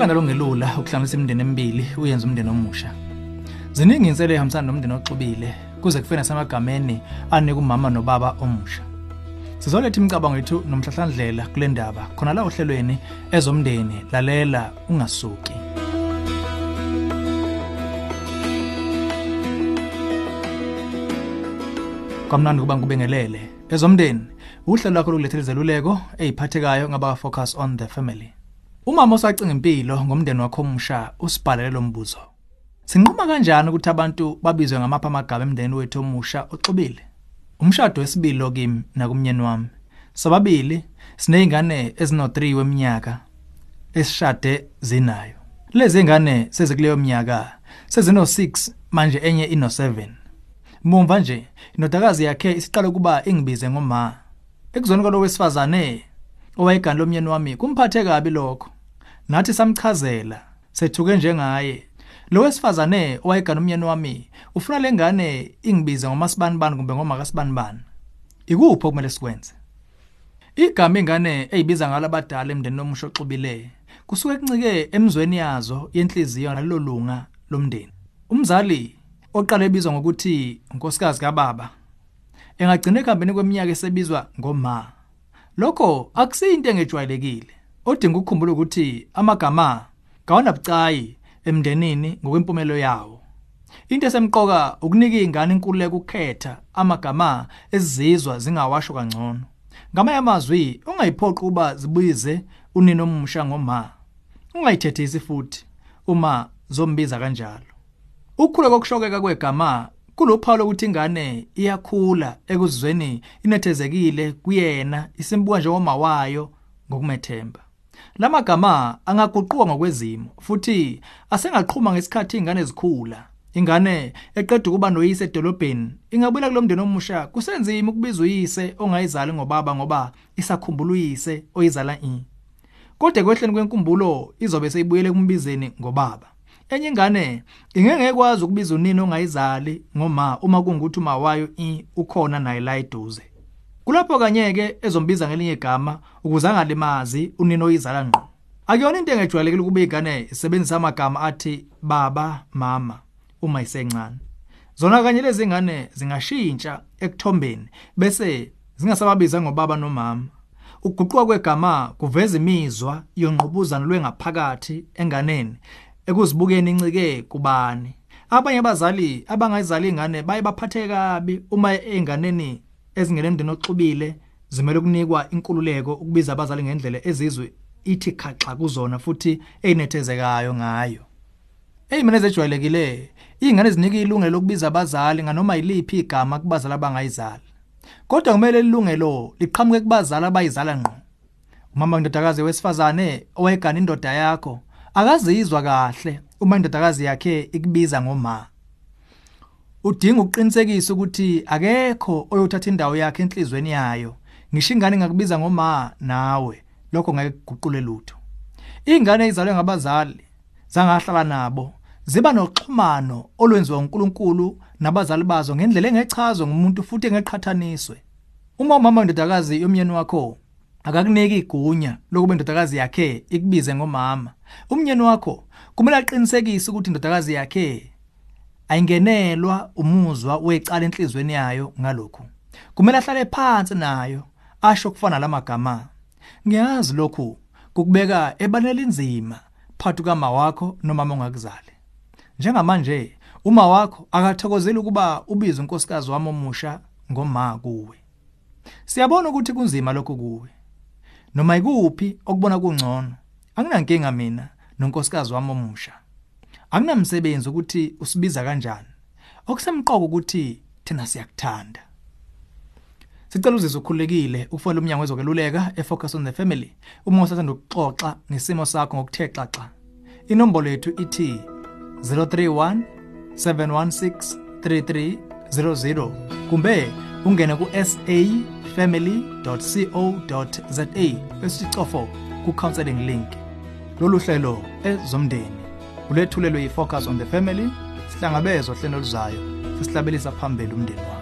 umhlangano ongelula ukuhlanganisa imindeni emibili uyenza umndeni omusha. Ziningi inselelo ehambisana nomndeni oxubile kuze kufike nasemagameni anika umama nobaba omusha. Sizoletha imicabango yethu nomhlahlandlela kule ndaba khona la ohlelweni ezomndeni lalela ungasuki. Kwamnandi kuba ngikubengelele ezomndeni uhlelo lwakho lokulethela izeluleko eziphathekayo ngaba focus on the family. Umama osacinga impilo ngomndeni wakho omusha usibhalele lo mbuzo. Sinquma kanjani ukuthi abantu babizwe ngamapha amagama emndeni wethu omusha oxubile? Umshado wesibili kimi nakumnyeni wami. Sobabili sineyingane ezino3 weminyaka esishade zinayo. Lezi ngane sezikuleyo minyaka sezino6 manje enye ino7 Mumva nje indodakazi yakhe isiqala ukuba ingibize ngoma. Ekuzona kwalo wesifazane owayegani lomnyeni wami kumphathe kabi lokho. Nathi samchazela sethuke njengaye. Lo wesifazane owayegani umnyeni wami ufuna lengane ingibize ngoma sibanibani kumbe ngoma kasibanibani. Ikuphi okumele sikwenze? Igama ingane eyibiza ngalo abadala emndenini omusho oxubile kusuke kuncike emzweni yazo yenhliziyo nalolunga lomndeni. Umzali oqala ebizwa ngokuthi unkosikazi kababa engagcina ekhambeni kweminyaka esebizwa ngoma lokho akusiyinto engejwayelekile odinga ukukhumbula ukuthi amagama kawanabucayi emndenini ngokwempumelo yawo. Into esemqoka ukunika izingane inkululeko ukukhetha amagama ezizizwa zingawasho kangcono. Ngamanye amazwi ungayiphoqi uba zibuyize unino omusha ngoma ungayithethisi futhi uma zombiza kanjalo. Ukukhula kokushokeka kwegama kulophawu lokuthi ingane iyakhula ekuzweni inethezekile kuyena isimbuka njengoma wayo ngokumethemba. Lamagama angaguquka ngokwezimo futhi asengaqhuma ngesikhathi ingane zikhula. Ingane eqeda ukuba noyise edolobheni ingabuyela kulomndeni omusha kusenzima ukubiza uyise ongayizali ngobaba ngoba isakhumbula uyise oyizala i. Kodwa kwehleni kwenkumbulo izobe seyibuyele kumbizeni ngobaba. enye ingane ingeke ekwazi ukubiza unini ongayizali ngoma uma kungukuthi uma wayo i ukhona naye la eduze kulapho kanyeke ezombiza ngelinye igama ukuze angalimazi unini oyizala ngqo. Akuyona into engejwayelekile ukuba ingane isebenzisa amagama athi baba mama uma isencane. Zona kanye lezi ngane zingashintsha ekuthombeni bese zingasababiza ngobaba nomama. Ukuguquka kwegama kuveza imizwa yonqubuzana lwengaphakathi enganeni ekuzibukeni incike kubani. Abanye abazali abangayizali ingane baye baphatheke kabi uma einganeni ezingene emndeni oxubile zimele ukunikwa inkululeko ukubiza abazali ngendlela ezizwe ithi khaxa kuzona futhi eyinethezekayo ngayo. Eyimene ezejwayelekile ingane ezinika ilungelo lokubiza abazali nganoma yiliphi igama kubazali abangayizali. Kodwa kumele ilungelo liqhamuke kubazali abayizala ngqo. Umama indodakazi wesifazane owayegana indoda yakho akazizwa kahle uma indodakazi yakhe ikubiza ngoma udinga ukuqinisekisa ukuthi akekho oyothatha indawo yakhe enhlizweni yayo. Ngisho ingane ngakubiza ngoma nawe. Lokho ngeke kuguqule lutho. Ingane izalwe ngabazali zangahlala nabo ziba noxhumano olwenziwa uNkulunkulu nabazali bazo ngendlela engechazwe ngumuntu futhi engeqhathaniswe. Uma umama indodakazi yomyeni wakho akakuniki igunya lokuba indodakazi yakhe ikubize ngomama umnyeni wakho kumele aqinisekise ukuthi indodakazi yakhe ayingenelwa umuzwa wecala enhlizweni yayo ngalokho kumele ahlale phansi nayo asho kufana lamagama ngiyazi lokhu kukubeka ebanela inzima phakathi kama wakho nomama ongakuzali njengamanje uma wakho akathokozeli ukuba ubize unkosikazi wami omusha ngoma kuwe. Siyabona ukuthi kunzima lokho kuwe. Noma ikuphi okubona kungcono anginankinga mina nonkosikazi wami omusha. Akunamsebenzi ukuthi usibiza kanjani. Okusemqoko ukuthi thina siyakuthanda. Sicela uzizwe ukhulekile ukufona umnyango wezokeluleka efocus on the family. Uma usathanda ukuxoxa ngesimo sakho ngokuthe xaxa inombolo yethu ithi 031 716 3300 kumbe ungene ku safamily.co.za besicofo ku counseling link. Lolu hlelo ezomndeni. Ulethulelwe yifocus on the family sihlangabezwa hlelo luzayo sisihlabelisa phambili umndeni wakho